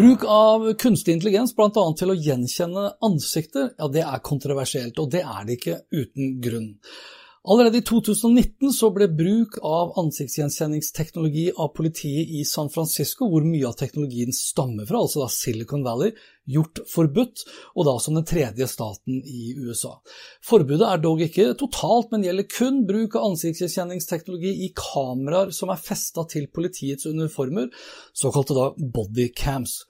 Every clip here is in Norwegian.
Bruk av kunstig intelligens bl.a. til å gjenkjenne ansikter, ja det er kontroversielt, og det er det ikke uten grunn. Allerede i 2019 så ble bruk av ansiktsgjenkjenningsteknologi av politiet i San Francisco, hvor mye av teknologien stammer fra, altså da Silicon Valley, gjort forbudt, og da som den tredje staten i USA. Forbudet er dog ikke totalt, men gjelder kun bruk av ansiktsgjenkjenningsteknologi i kameraer som er festa til politiets uniformer, såkalte da bodycams.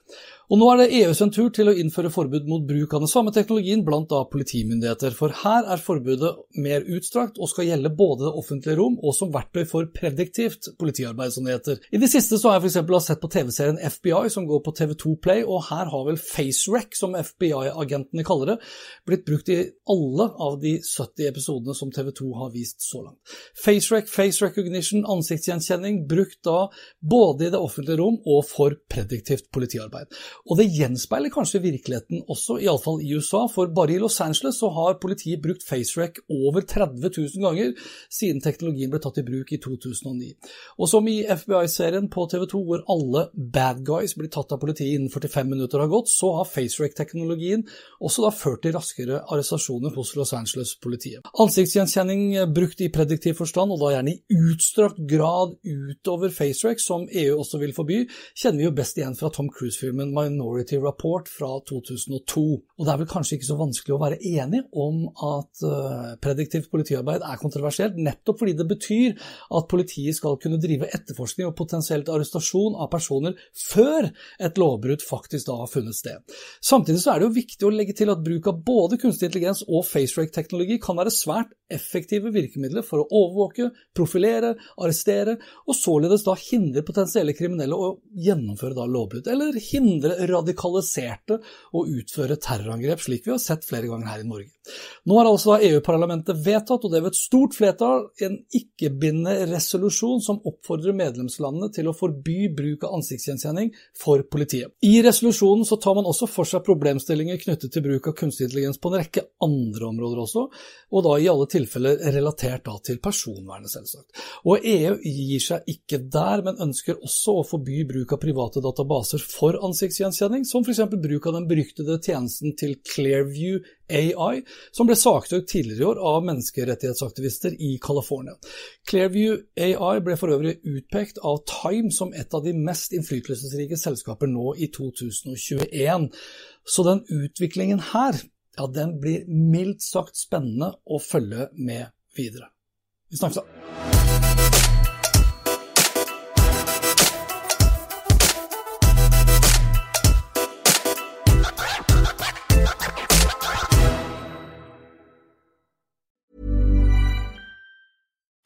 Og nå er det EU sin tur til å innføre forbud mot bruk av den samme teknologien blant da politimyndigheter, for her er forbudet mer utstrakt og skal gjelde både det offentlige rom og som verktøy for prediktivt politiarbeid, som det heter. I det siste så har jeg f.eks. sett på TV-serien FBI som går på TV2 Play, og her har vel FaceRec, som FBI-agentene kaller det, blitt brukt i alle av de 70 episodene som TV2 har vist så langt. FaceRec, face recognition, ansiktsgjenkjenning, brukt da både i det offentlige rom og for prediktivt politiarbeid. Og det gjenspeiler kanskje virkeligheten også, iallfall i USA, for bare i Los Angeles så har politiet brukt FaceRec over 30 000 ganger siden teknologien ble tatt i bruk i 2009. Og som i FBI-serien på TV2 hvor alle bad guys blir tatt av politiet innen 45 minutter har gått, så har FaceRec-teknologien også da ført til raskere arrestasjoner hos Los Angeles-politiet. Ansiktsgjenkjenning brukt i prediktiv forstand, og da gjerne i utstrakt grad utover FaceRec, som EU også vil forby, kjenner vi jo best igjen fra Tom Cruise-filmen Minority Report fra 2002. Og det er vel kanskje ikke så vanskelig å være enig om at uh, prediktivt politiarbeid er kontroversielt, nettopp fordi det betyr at politiet skal kunne drive etterforskning og potensielt arrestasjon av personer før et lovbrudd faktisk da har funnet sted. Samtidig så er det jo viktig å legge til at bruk av både kunstig intelligens og facerake-teknologi kan være svært effektive virkemidler for å overvåke, profilere, arrestere, og således da hindre potensielle kriminelle å gjennomføre da lovbrudd, eller hindre radikaliserte å utføre terrorangrep, slik vi har sett flere ganger her i Norge. Nå har altså EU-parlamentet vedtatt, og det ved et stort flertall, en ikke-bindende resolusjon som oppfordrer medlemslandene til å forby bruk av ansiktsgjenkjenning for politiet. I resolusjonen så tar man også for seg problemstillinger knyttet til bruk av kunstig intelligens på en rekke andre områder også, og da i alle tilfeller relatert da til personvernet, selvsagt. Og EU gir seg ikke der, men ønsker også å forby bruk av private databaser for ansiktsgjenkjenning, som f.eks. bruk av den beryktede tjenesten til Clearview AI, som ble saksøkt tidligere i år av menneskerettighetsaktivister i California. Clearview AI ble for øvrig utpekt av Time som et av de mest innflytelsesrike selskaper nå i 2021. Så den utviklingen her, ja, den blir mildt sagt spennende å følge med videre. Vi snakkes da.